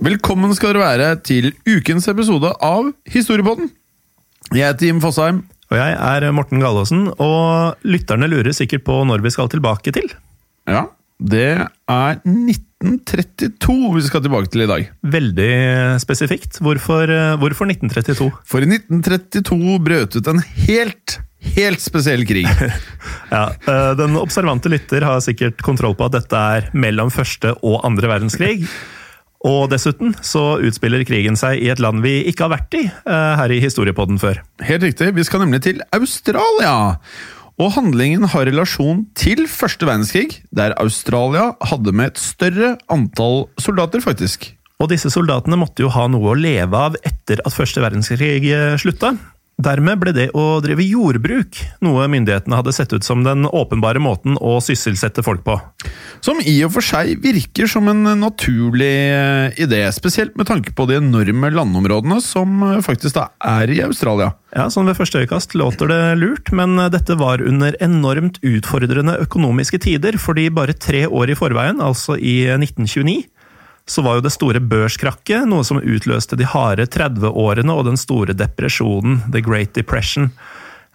Velkommen skal dere være til ukens episode av Historiepodden. Jeg heter Jim Fosheim. Og jeg er Morten Galaasen, og lytterne lurer sikkert på når vi skal tilbake til. Ja, det er 1932 vi skal tilbake til i dag. Veldig spesifikt. Hvorfor, eh, hvorfor 1932? For i 1932 brøt ut en helt, helt spesiell krig. Ja, eh, Den observante lytter har sikkert kontroll på at dette er mellom første og andre verdenskrig. Og dessuten så utspiller krigen seg i et land vi ikke har vært i eh, her i Historiepodden før. Helt riktig, vi skal nemlig til Australia. Og handlingen har relasjon til første verdenskrig, der Australia hadde med et større antall soldater, faktisk. Og disse soldatene måtte jo ha noe å leve av etter at første verdenskrig eh, slutta. Dermed ble det å drive jordbruk noe myndighetene hadde sett ut som den åpenbare måten å sysselsette folk på. Som i og for seg virker som en naturlig eh, idé, spesielt med tanke på de enorme landområdene som eh, faktisk da er i Australia. Ja, sånn Ved første øyekast låter det lurt, men dette var under enormt utfordrende økonomiske tider, fordi bare tre år i forveien, altså i 1929, så var jo det store børskrakket noe som utløste de harde 30-årene og den store depresjonen, The Great Depression.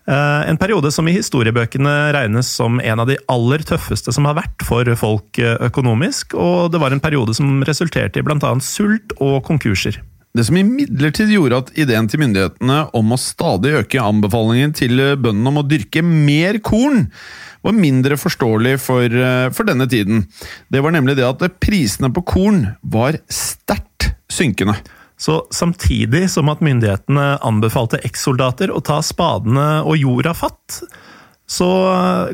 Eh, En periode som i historiebøkene regnes som en av de aller tøffeste som har vært for folk eh, økonomisk, og det var en periode som resulterte i bl.a. sult og konkurser. Det som imidlertid gjorde at ideen til myndighetene om å stadig øke anbefalingen til bøndene om å dyrke mer korn, var mindre forståelig for, eh, for denne tiden. Det var nemlig det at prisene på korn var sterkt synkende. Så samtidig som at myndighetene anbefalte ekssoldater å ta spadene og jorda fatt, så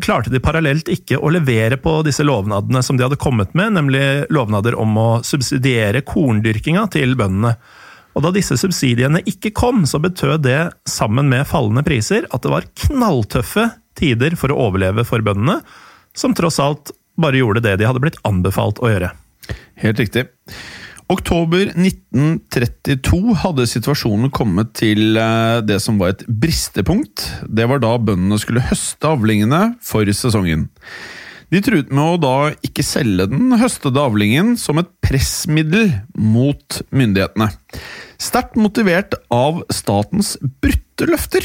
klarte de parallelt ikke å levere på disse lovnadene som de hadde kommet med, nemlig lovnader om å subsidiere korndyrkinga til bøndene. Og da disse subsidiene ikke kom, så betød det, sammen med fallende priser, at det var knalltøffe tider for å overleve for bøndene, som tross alt bare gjorde det de hadde blitt anbefalt å gjøre. Helt riktig. Oktober 1932 hadde situasjonen kommet til eh, det som var et bristepunkt. Det var da bøndene skulle høste avlingene for sesongen. De truet med å da ikke selge den høstede avlingen som et pressmiddel mot myndighetene. Sterkt motivert av statens brutte løfter.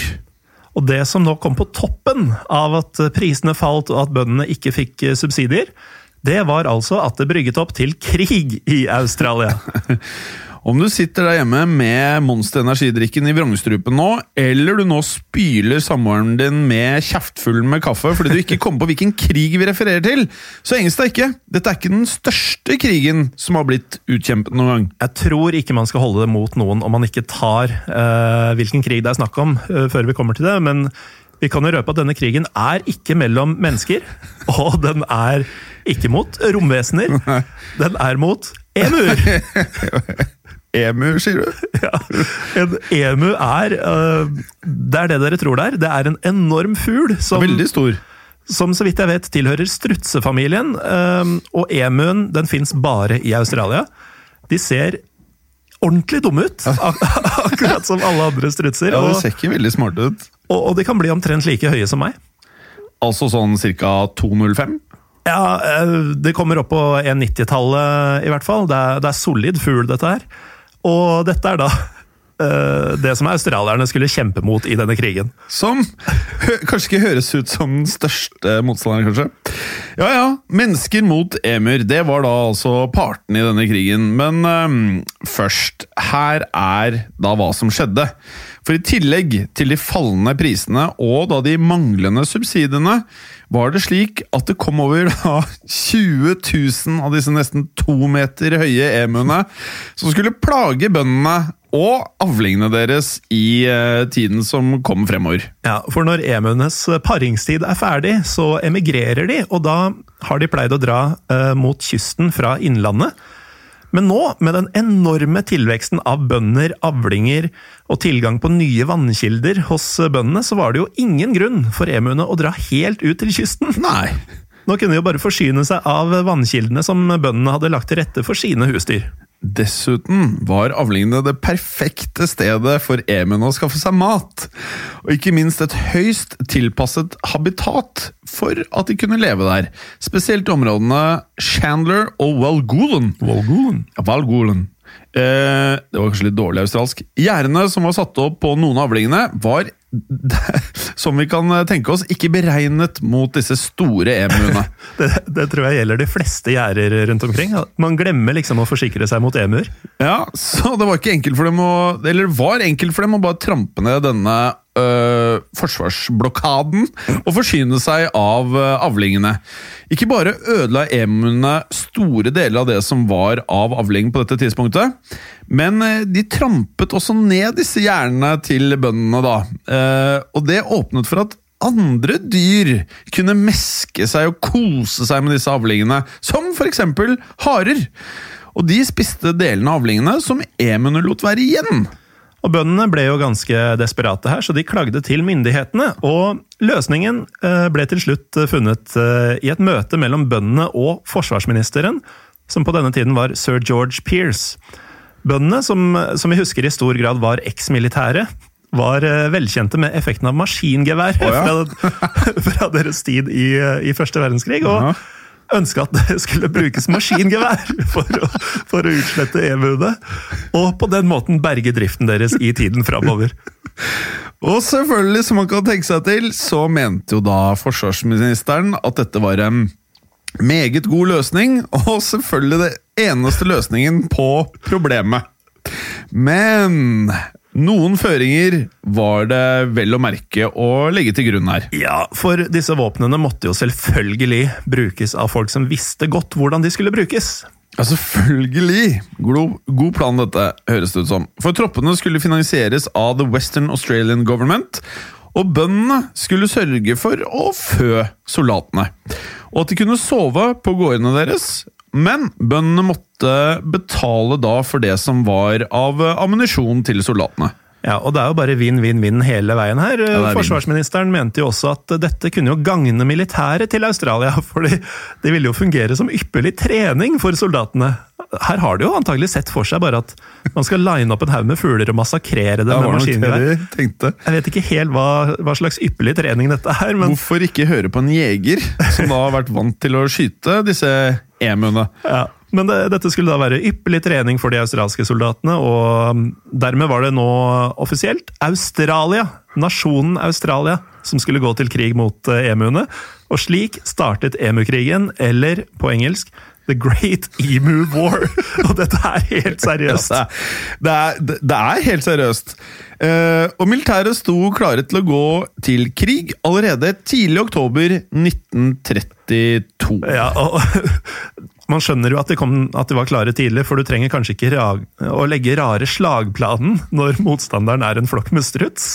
Og det som nå kom på toppen av at prisene falt og at bøndene ikke fikk subsidier, det var altså at det brygget opp til krig i Australia. Om du sitter der hjemme med Monster energidrikken i vrangstrupen nå, eller du nå spyler samboeren din med kjeftfull med kaffe fordi du ikke kommer på hvilken krig vi refererer til, så engst deg ikke. Dette er ikke den største krigen som har blitt utkjempet noen gang. Jeg tror ikke man skal holde det mot noen om man ikke tar uh, hvilken krig det er snakk om, uh, før vi kommer til det. Men vi kan jo røpe at denne krigen er ikke mellom mennesker, og den er ikke mot romvesener. Den er mot emuer! Emu, sier du? Ja, en emu er uh, Det er det dere tror det er. Det er en enorm fugl som, Veldig stor. som så vidt jeg vet tilhører strutsefamilien. øh, og emuen den fins bare i Australia. De ser ordentlig dumme ut. Ak akkurat som alle andre strutser. Ja, Det ser ikke veldig smart ut. og, og de kan bli omtrent like høye som meg. Altså sånn ca. 2,05? Ja, eh, Det kommer opp på 1,90-tallet i hvert fall. Det er, det er solid fugl, dette her. Og dette er da Uh, det som australierne skulle kjempe mot i denne krigen. Som kanskje ikke høres ut som den største motstanderen, kanskje. Ja ja, mennesker mot emur. Det var da altså partene i denne krigen. Men um, først, her er da hva som skjedde. For i tillegg til de fallende prisene og da de manglende subsidiene, var det slik at det kom over da 20 000 av disse nesten to meter høye emuene som skulle plage bøndene og avlingene deres i eh, tiden som kom fremover. Ja, For når emuenes paringstid er ferdig, så emigrerer de, og da har de pleid å dra eh, mot kysten fra innlandet. Men nå, med den enorme tilveksten av bønder, avlinger og tilgang på nye vannkilder hos bøndene, så var det jo ingen grunn for emuene å dra helt ut til kysten. Nei. Nå kunne de jo bare forsyne seg av vannkildene som bøndene hadde lagt til rette for sine husdyr. Dessuten var avlingene det perfekte stedet for emen å skaffe seg mat, og ikke minst et høyst tilpasset habitat for at de kunne leve der, spesielt i områdene Chandler og Walgoolen. Walgoolen. Ja, Walgoolen. Eh, det var kanskje litt dårlig australsk. Gjerdene som var satt opp på noen av avlingene, var, som vi kan tenke oss, ikke beregnet mot disse store emuene. Det, det tror jeg gjelder de fleste gjerder rundt omkring. Man glemmer liksom å forsikre seg mot emuer. Ja, så det var ikke enkelt for dem å Eller var enkelt for dem å bare trampe ned denne øh, forsvarsblokaden og forsyne seg av øh, avlingene. Ikke bare ødela emuene store deler av det som var av avling på dette tidspunktet, men øh, de trampet også ned disse hjernene til bøndene, da. Eh, og det åpnet for at andre dyr kunne meske seg og kose seg med disse avlingene, som eksempel harer. Og de spiste delene av avlingene som Emunu lot være igjen. Og Bøndene ble jo ganske desperate her, så de klagde til myndighetene. Og løsningen eh, ble til slutt funnet eh, i et møte mellom bøndene og forsvarsministeren, som på denne tiden var sir George Pearce. Bøndene, som, som vi husker i stor grad var eksmilitære, var eh, velkjente med effekten av maskingevær oh, ja. fra, fra deres tid i, i første verdenskrig. og Ja. ønska at det skulle brukes maskingevær for å, for å utslette emuene, og på den måten berge driften deres i tiden framover. Og selvfølgelig, som man kan tenke seg til, så mente jo da forsvarsministeren at dette var en meget god løsning, og selvfølgelig det eneste løsningen på problemet. Men noen føringer var det vel å merke å legge til grunn her. Ja, for disse våpnene måtte jo selvfølgelig brukes av folk som visste godt hvordan de skulle brukes. Ja, selvfølgelig! God, god plan, dette, høres det ut som. For troppene skulle finansieres av The Western Australian Government, og bøndene skulle sørge for å fø soldatene. Og at de kunne sove på gårdene deres, men bøndene måtte betale da for det som var av ammunisjon til soldatene. Ja, og det er jo bare vinn-vinn-vinn hele veien her. Ja, er. Forsvarsministeren mente jo også at dette kunne jo gagne militæret til Australia, for det ville jo fungere som ypperlig trening for soldatene. Her har de jo antagelig sett for seg bare at man skal line opp en haug med fugler og massakrere dem ja, med maskingevær. Jeg vet ikke helt hva, hva slags ypperlig trening dette er, men Hvorfor ikke høre på en jeger, som da har vært vant til å skyte disse emuene? Ja, men det, dette skulle da være ypperlig trening for de australske soldatene, og dermed var det nå offisielt Australia, nasjonen Australia, som skulle gå til krig mot eh, emuene. Og slik startet emukrigen, eller på engelsk The Great Emu War. Og dette er helt seriøst. Ja, det, er, det, er, det er helt seriøst. Eh, og militæret sto klare til å gå til krig allerede tidlig i oktober 1932. Ja, og Man skjønner jo at de, kom, at de var klare tidlig, for du trenger kanskje ikke ra å legge rare slagplanen når motstanderen er en flokk med struts.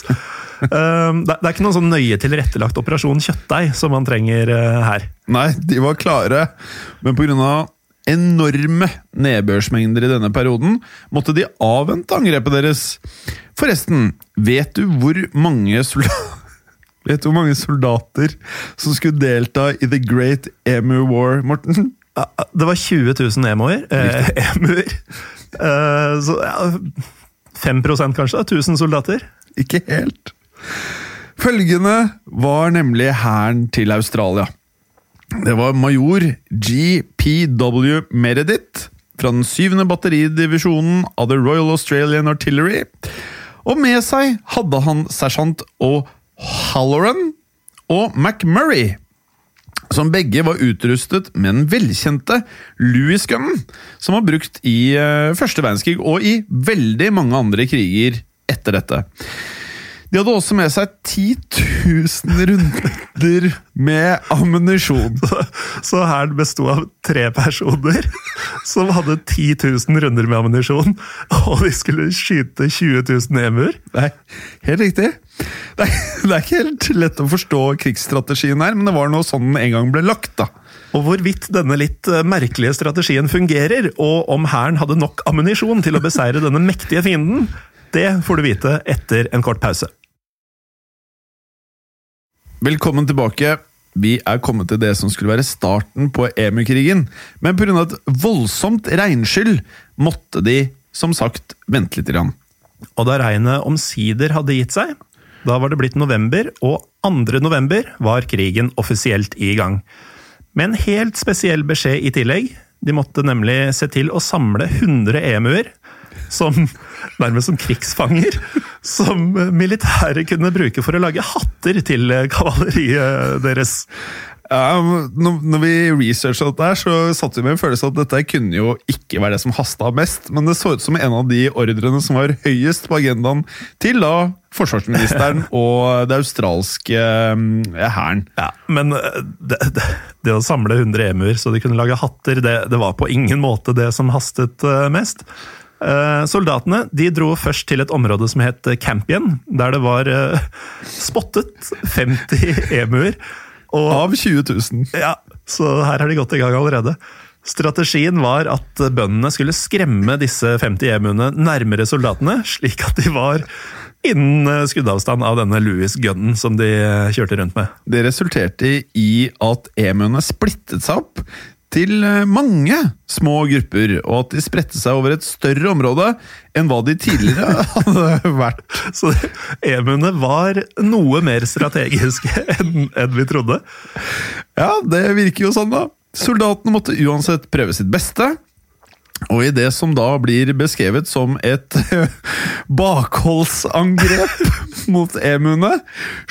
Um, det, det er ikke noen sånn nøye tilrettelagt operasjon kjøttdeig som man trenger uh, her. Nei, de var klare, men pga. enorme nedbørsmengder i denne perioden måtte de avvente angrepet deres. Forresten, vet du hvor mange soldater Vet du hvor mange soldater som skulle delta i The Great Emu War, Morten? Det var 20 000 emoer. Eh, emuer. Eh, så ja, 5 kanskje? 1000 soldater? Ikke helt. Følgende var nemlig hæren til Australia. Det var major GPW Meredith fra den syvende batteridivisjonen av The Royal Australian Artillery. Og med seg hadde han sersjant O'Halloran og McMurray, som begge var utrustet med den velkjente Louis-gunnen, som var brukt i eh, første verdenskrig og i veldig mange andre kriger etter dette. De hadde også med seg 10 000 runder med ammunisjon. Så hæren besto av tre personer som hadde 10 000 runder med ammunisjon, og de skulle skyte 20 000 emuer? Nei, helt riktig. Det er, det er ikke helt lett å forstå krigsstrategien her, men det var noe sånn den en gang ble lagt. da. Og hvorvidt denne litt eh, merkelige strategien fungerer, og om hæren hadde nok ammunisjon til å beseire denne mektige fienden, det får du vite etter en kort pause. Velkommen tilbake. Vi er kommet til det som skulle være starten på EMU-krigen, men pga. et voldsomt regnskyll måtte de som sagt vente litt. Grann. Og da regnet omsider hadde gitt seg, da var det blitt november, og 2. november var krigen offisielt i gang. Med en helt spesiell beskjed i tillegg. De måtte nemlig se til å samle 100 emuer, som nærmest som krigsfanger, som militæret kunne bruke for å lage hatter til kavaleriet deres. Ja, når, vi researcha dette, her, så satt vi med en følelse at dette kunne jo ikke være det som hasta mest, men det så ut som en av de ordrene som var høyest på agendaen til da forsvarsministeren og det australske mm, hæren. Ja, men eh, det, det, det, å samle 100 emuer så de kunne lage hatter, det, det var på ingen måte det som hastet eh, mest. Eh, soldatene de dro først til et område som het Campion, der det var uh, spottet 50 emuer. Og, Av 20 000. Ja, så her har de gått i gang allerede. Strategien var at bøndene skulle skremme disse 50 emuene nærmere soldatene, slik at de var innen skuddavstand av denne Louis Gunnen som de kjørte rundt med. Det resulterte i at emuene splittet seg opp til eh, mange små grupper, og at de spredte seg over et større område enn hva de tidligere hadde vært. Så emuene var noe mer strategiske enn, enn vi trodde? Ja, det virker jo sånn, da. Soldatene måtte uansett prøve sitt beste. Og i det som da blir beskrevet som et bakholdsangrep mot emuene,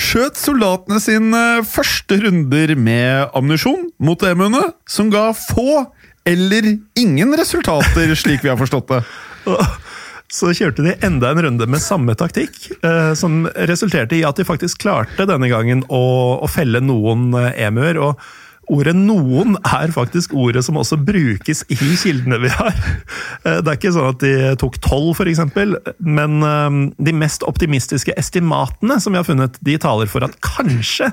skjøt soldatene sine første runder med ammunisjon mot emuene, som ga få eller ingen resultater, slik vi har forstått det. Så kjørte de enda en runde med samme taktikk, eh, som resulterte i at de faktisk klarte denne gangen å, å felle noen eh, emuer. og Ordet 'noen' er faktisk ordet som også brukes i kildene vi har. Eh, det er ikke sånn at de tok tolv, f.eks., men eh, de mest optimistiske estimatene som vi har funnet, de taler for at kanskje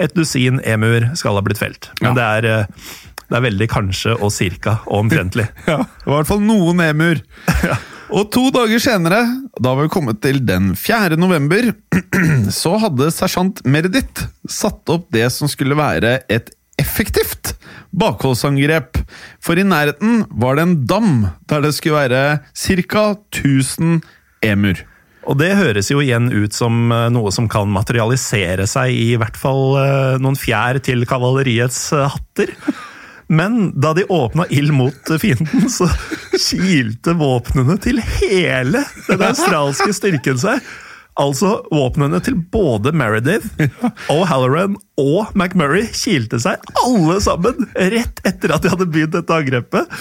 et dusin emuer skal ha blitt felt. Men det, er, eh, det, er, veldig kanskje og cirka og omtrentlig. Ja, i hvert fall noen emuer. Ja. Og to dager senere, da var vi kommet til den 4. november, så hadde sersjant Meredith satt opp det som skulle være et effektivt bakholdsangrep, for i nærheten var det en dam der det skulle være ca. 1000 emur. Og det høres jo igjen ut som eh, noe som kan materialisere seg i hvert fall eh, noen fjær til kavaleriets eh, hatter. Men da de åpna ild mot fienden, så kilte våpnene til hele den australske styrken seg. Altså, våpnene til både Meredith, O'Halloran og McMurray kilte seg alle sammen rett etter at de hadde begynt dette angrepet.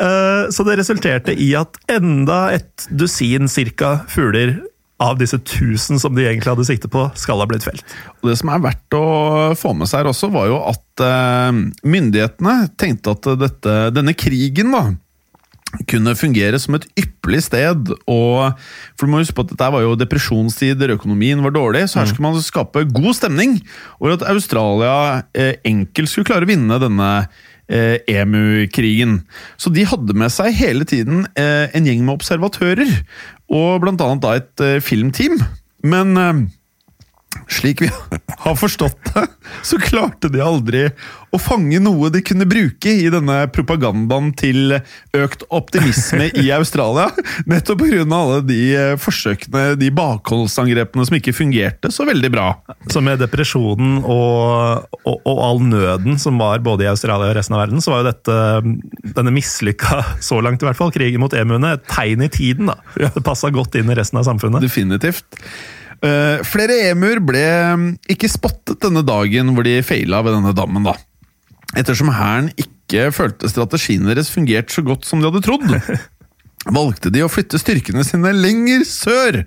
Eh, så det resulterte i at enda et dusin cirka fugler av disse tusen som de egentlig hadde sikte på, skal ha blitt felt. Og Det som er verdt å få med seg her også, var jo at eh, myndighetene tenkte at dette, denne krigen da, kunne fungere som et ypperlig sted. Og, for du må huske på at Dette var jo depresjonstider, økonomien var dårlig, så her mm. skulle man skape god stemning. Og at Australia eh, enkelt skulle klare å vinne denne eh, EMU-krigen. Så de hadde med seg hele tiden eh, en gjeng med observatører, og blant annet da et eh, filmteam. Men eh, Slik vi har forstått det, så klarte de aldri å fange noe de kunne bruke i denne propagandaen til økt optimisme i Australia. Nettopp pga. alle de eh, forsøkene, de bakholdsangrepene som ikke fungerte så veldig bra. Så med depresjonen og, og, og all nøden som var både i Australia og resten av verden, så var jo dette, denne mislykka, så langt i hvert fall, krigen mot emuene, et tegn i tiden. da. Det passa godt inn i resten av samfunnet. Definitivt. Uh, flere emuer ble mm, ikke spottet denne dagen hvor de feila ved denne dammen, da. Ettersom hæren ikke følte strategien deres fungerte så godt som de hadde trodd. Valgte de å flytte styrkene sine lenger sør,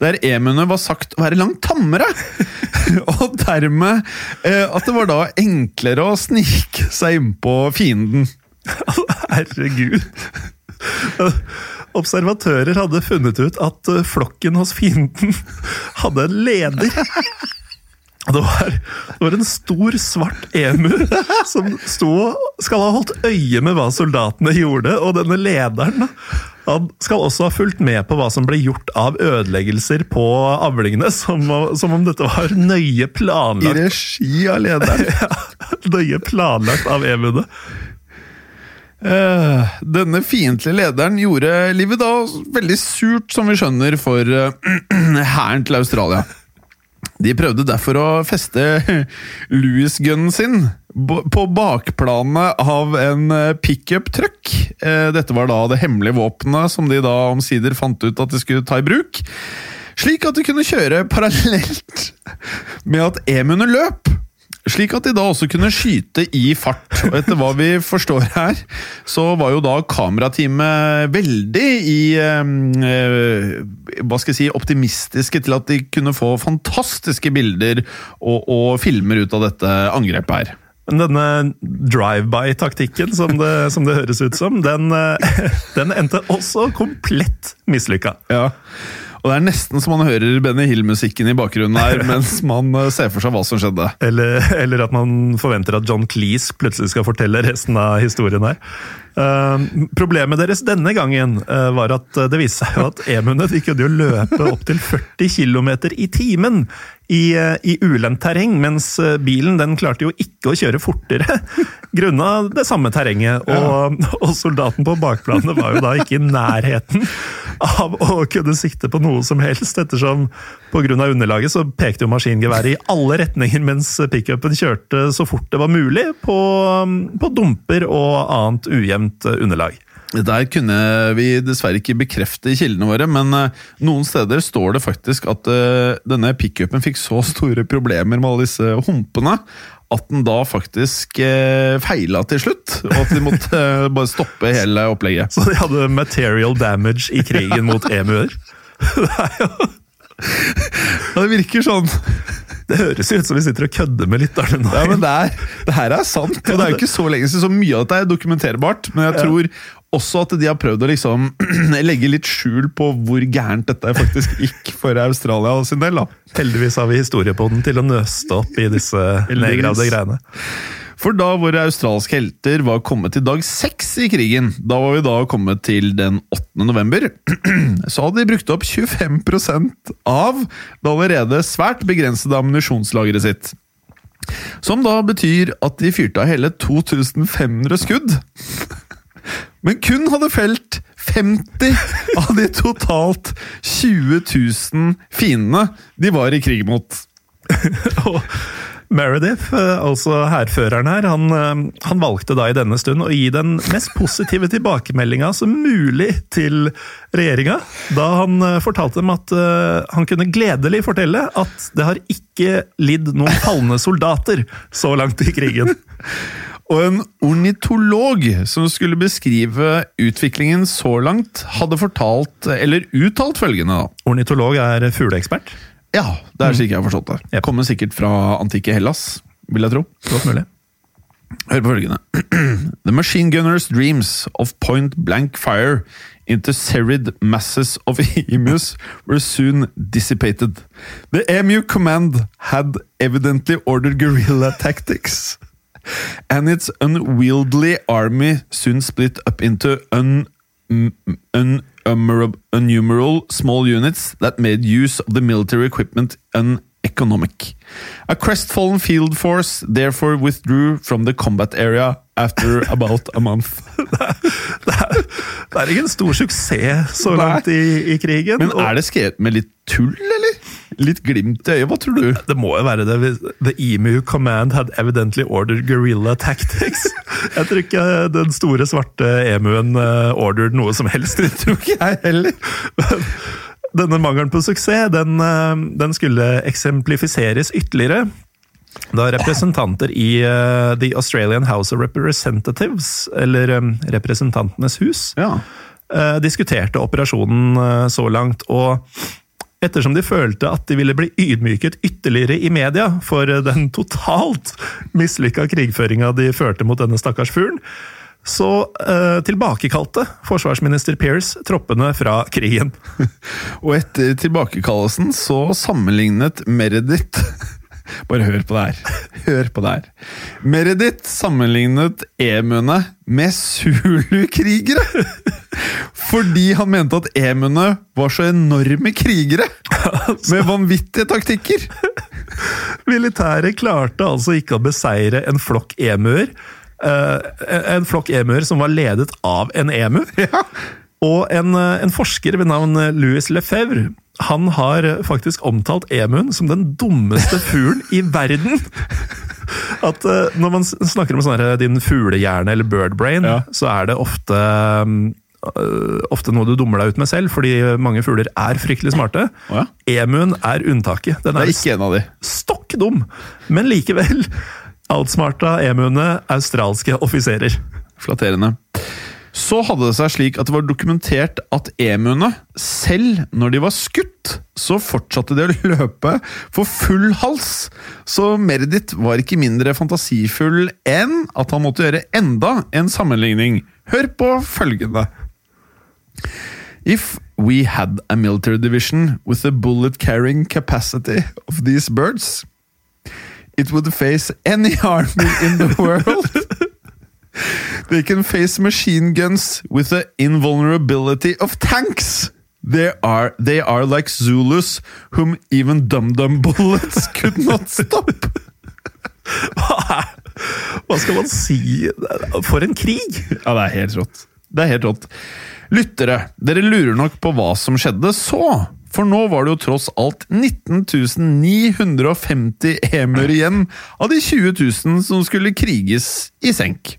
der emuene var sagt å være langt tammere. Og dermed uh, at det var da enklere å snike seg innpå fienden. Herregud. Observatører hadde funnet ut at eh, flokken hos fienden hadde en leder. Det var, det var, en stor, svart emu som sto, skal ha holdt øye med hva soldatene gjorde. Og denne lederen han skal også ha fulgt med på hva som ble gjort av ødeleggelser på avlingene. Som, som om dette var nøye planlagt. I regi av lederen? ja, nøye planlagt av emuene. Uh, denne fiendtlige lederen gjorde livet da veldig surt, som vi skjønner, for hæren uh, til Australia. De prøvde derfor å feste Louis-gunnen sin på bakplanet av en eh, pickup-truck. Dette var da det hemmelige våpenet som de da omsider fant ut at de skulle ta i bruk. Slik at de kunne kjøre parallelt med at emuene løp. Slik at de da også kunne skyte i fart. Og etter hva vi forstår her, så var jo da kamerateamet veldig i eh, Hva skal jeg si optimistiske til at de kunne få fantastiske bilder og, og filmer ut av dette angrepet her. Men denne drive-by-taktikken, som, som, det høres ut som, den, eh, den endte også komplett mislykka. Ja. Og det er nesten så man hører Benny Hill-musikken i bakgrunnen her, mens man eh, ser for seg hva som skjedde. Eller, eller, at man forventer at John Cleese plutselig skal fortelle resten av historien her. Uh, problemet deres denne gangen uh, var at det viste seg at emuene de kunne jo løpe opptil 40 km i timen i, i ulendt terreng, mens bilen den klarte jo ikke å kjøre fortere grunna det samme terrenget. Og, og soldaten på bakplanet var jo da ikke i nærheten av å kunne sikte på noe som helst, ettersom pga. underlaget så pekte jo maskingeværet i alle retninger mens pickupen kjørte så fort det var mulig på, på dumper og annet ujevnt underlag. Der kunne vi dessverre ikke bekrefte kildene våre, men uh, noen steder står det faktisk at uh, denne pickupen fikk så store problemer med alle disse humpene at den da faktisk uh, feila til slutt. Og at de måtte bare stoppe hele opplegget. Så de hadde material damage i krigen mot emuer? det er jo det virker sånn. Det høres ut som vi sitter og kødder med lytterne nå. Ja, men det, er, det, her er sant, og det er jo ikke så lenge siden, så mye av dette er dokumenterbart. Men jeg tror også at de har prøvd å liksom legge litt skjul på hvor gærent dette faktisk gikk for Australia sin del. da. Heldigvis har vi historie på den til å nøste opp i disse nedgravde greiene. For da våre australske helter var kommet til dag seks i krigen, da var vi da kommet til den 8. november, så hadde de brukt opp 25% av det allerede svært begrensede ammunisjonslageret sitt. Som da betyr at de fyrte av hele 2500 skudd men kun hadde felt 50 av de totalt 20 000 fiendene de var i krig mot. og Meredith, eh, altså hærføreren her, han, eh, han, valgte da i denne stund å gi den mest positive tilbakemeldinga som mulig til regjeringa, da han eh, fortalte dem at han kunne gledelig fortelle at det har ikke lidd noen falne soldater så langt i krigen. Og en ornitolog som skulle beskrive utviklingen så langt, hadde fortalt, eller uttalt følgende da. Ornitolog er fugleekspert? Ja, det er slik jeg har forstått det. Jeg Kommer sikkert fra antikke Hellas, vil jeg tro. Godt mulig. Hør på følgende. The machine gunners' dreams of point blank fire into serried masses of emus were soon dissipated. The emu command had evidently ordered guerrilla tactics and its unwieldy army soon split up into un, innumerable small units that made use of the military equipment uneconomic. A crestfallen field force therefore withdrew from the combat area after about a month. Det er, det er ikke en stor suksess så langt i, i krigen. Men er det skrevet med litt tull, eller? Litt glimt i øyet, hva tror du? det må jo være det. The Emu Command had evidently ordered guerrilla tactics. Jeg tror ikke den store svarte emuen eh, ordered noe som helst. Det tror ikke jeg heller. Denne mangelen på suksess den, eh, den skulle eksemplifiseres ytterligere da representanter i uh, The Australian House of Representatives, eller um, Representantenes hus, Ja. uh, diskuterte operasjonen uh, så langt. Og ettersom de følte at de ville bli ydmyket ytterligere i media for eh, den totalt mislykka krigføringa de førte mot denne stakkars fuglen, så eh, tilbakekalte forsvarsminister Pearce troppene fra krigen. Og etter tilbakekallelsen så sammenlignet Meredith Bare hør på det her. Hør på det her. Meredith sammenlignet emuene med Zulu-krigere! Fordi han mente at emuene var så enorme krigere! Med vanvittige taktikker! Militæret klarte altså ikke å beseire en flokk emuer. eh, en flokk emuer som var ledet av en emu. Og en, eh, en forsker ved navn Louis Lefebvre han har faktisk omtalt emuen som den dummeste fuglen i verden. At uh, Når man snakker om sånn her, din fuglehjerne eller birdbrain, Ja. så er det ofte um, ofte noe du dummer deg ut med selv, fordi mange fugler er fryktelig smarte. Oh, ja. Emuen er unntaket. Den Det er er ikke en av de. stokk dum, men likevel outsmarta emuene australske offiserer. Flatterende. Så hadde det seg slik at det var dokumentert at emuene, selv når de var skutt, så fortsatte de å løpe for full hals. Så Meredith var ikke mindre fantasifull enn at han måtte gjøre enda en sammenligning. Hør på følgende. If we had a military division with the bullet-carrying capacity of these birds, it would face any army in the world. They can face machine guns with the invulnerability of tanks. They are, they are like Zulus, whom even dum-dum bullets could not stop. Hva skal man si? For en krig! Ja, det er helt rått. Det er helt rått. Lyttere, dere lurer nok på hva som skjedde så. For nå var det jo tross alt 19 950 emer igjen av de 20.000 som skulle kriges i senk.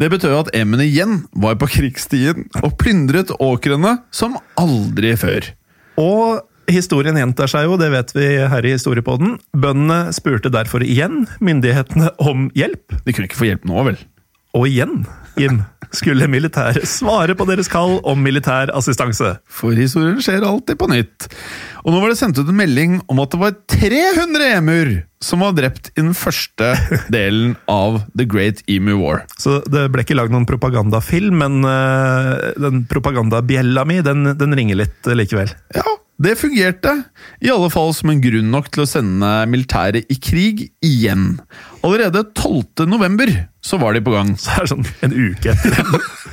Det betød at Emmen igjen var på krigsstien og plyndret åkrene som aldri før. Og historien gjentar seg jo, det vet vi her i Historiepodden. Bøndene spurte derfor igjen myndighetene om hjelp. De kunne ikke få hjelp nå, vel? Og igjen, Jim, skulle militæret svare på deres kall om militær assistanse. For historien skjer alltid på nytt. Og nå var det sendt ut en melding om at det var 300 emur som var drept i den første delen av The Great Emu War. Så det ble ikke lagd noen propagandafilm, men eh, den propagandabjella mi, den, den ringer litt eh, likevel. Ja, det fungerte. I alle fall som en grunn nok til å sende militæret i krig igjen. Allerede 12. november så var de på gang. Så er det sånn en uke etter.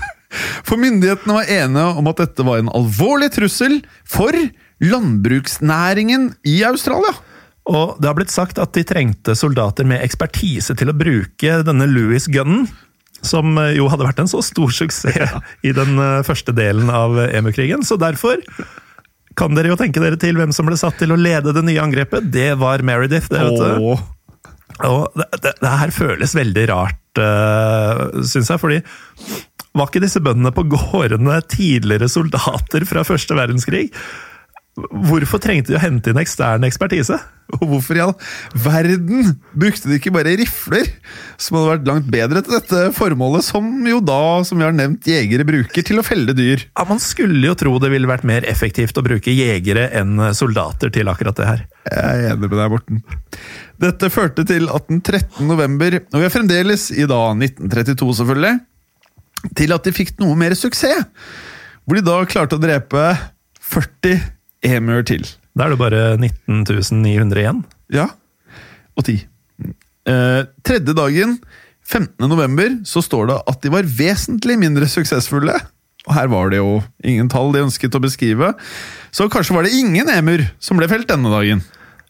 For myndighetene var enige om at dette var en alvorlig trussel for landbruksnæringen i Australia. Og det har blitt sagt at de trengte soldater med ekspertise til å bruke denne Louis-gunnen, som eh, jo hadde vært en så stor suksess i den eh, første delen av EMU-krigen. Så derfor kan dere jo tenke dere til hvem som ble satt til å lede det nye angrepet. Det var Meredith. det vet du. Og det, det, det her føles veldig rart, uh, syns jeg, fordi var ikke disse bøndene på gårdene tidligere soldater fra første verdenskrig? Hvorfor trengte de å hente inn ekstern ekspertise? Og hvorfor i all verden brukte de ikke bare rifler, som hadde vært langt bedre til dette formålet, som jo da, som vi har nevnt, jegere bruker til å felle dyr? Ja, Man skulle jo tro det ville vært mer effektivt å bruke jegere enn soldater til akkurat det her. Jeg er enig med deg, Morten. Dette førte til at den 13. november, og vi er fremdeles i da 1932 selvfølgelig, til at de fikk noe mer suksess. Hvor de da klarte å drepe 40 emuer til. Da er det bare 19 900 igjen. Ja, og ti. Eh, tredje dagen, 15. november, så står det at de var vesentlig mindre suksessfulle. Og her var det jo ingen tall de ønsket å beskrive, så kanskje var det ingen emur som ble felt denne dagen.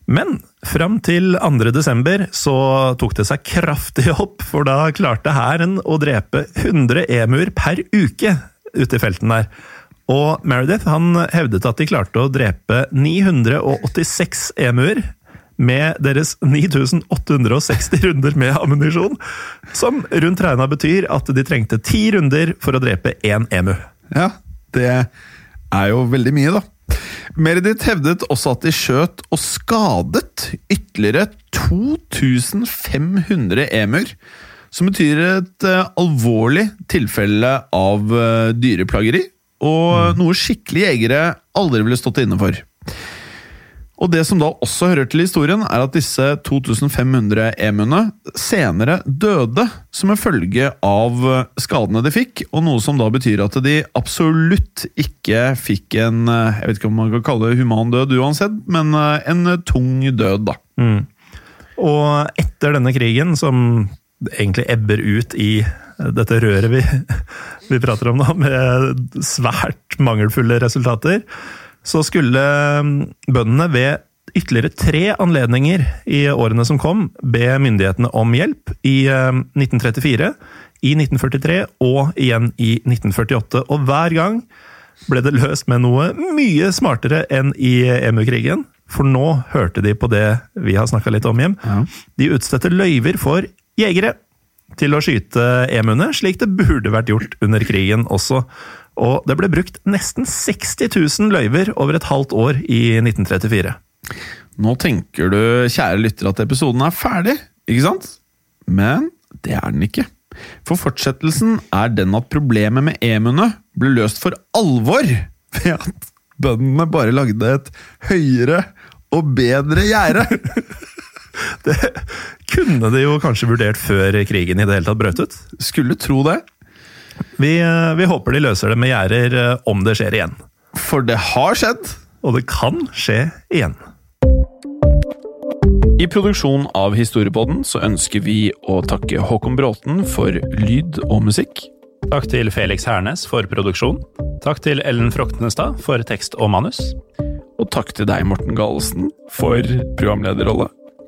Men fram til 2. desember så tok det seg kraftig opp, for da klarte hæren å drepe 100 emuer per uke ute i felten der. Og Meredith han hevdet at de klarte å drepe 986 emuer med deres 9860 runder med ammunisjon, som rundt regna betyr at de trengte ti runder for å drepe én emu. Ja, det er jo veldig mye, da. Meredith hevdet også at de skjøt og skadet ytterligere 2500 emuer. Som betyr et uh, alvorlig tilfelle av uh, dyreplageri, og noe skikkelig jegere aldri ville stått inne for. Og Det som da også hører til historien, er at disse 2500 emuene senere døde som en følge av skadene de fikk, og noe som da betyr at de absolutt ikke fikk en jeg vet ikke om man kan kalle det human død uansett, men en tung død, da. Mm. Og etter denne krigen, som egentlig ebber ut i dette røret vi, vi prater om nå, med svært mangelfulle resultater, så skulle um, bøndene ved ytterligere tre anledninger i årene som kom, be myndighetene om hjelp. I 1934, um, i 1943 og igjen i 1948. Og hver gang ble det løst med noe mye smartere enn i EMU-krigen. For nå hørte de på det vi har snakka litt om hjem. Ja. De utstedte løyver for jegere til å skyte emuene, slik det burde vært gjort under krigen også. Og det ble brukt nesten 60 000 løyver over et halvt år i 1934. Nå tenker du, kjære lytter, at episoden er ferdig, ikke sant? Men det er den ikke. For fortsettelsen er den at problemet med emuene ble løst for alvor ved at bøndene bare lagde et høyere og bedre gjerde. det kunne de jo kanskje vurdert før krigen i det hele tatt brøt ut. Skulle tro det. Vi, eh, vi, håper de løser det med gjerder eh, om det skjer igjen. For det har skjedd! Og det kan skje igjen. I produksjonen av Historiepodden så ønsker vi å takke Håkon Bråten for lyd og musikk. Takk til Felix Hernes for produksjon. Takk til Ellen Froktenestad for tekst og manus. Og takk til deg, Morten Galesen, for programlederrolle.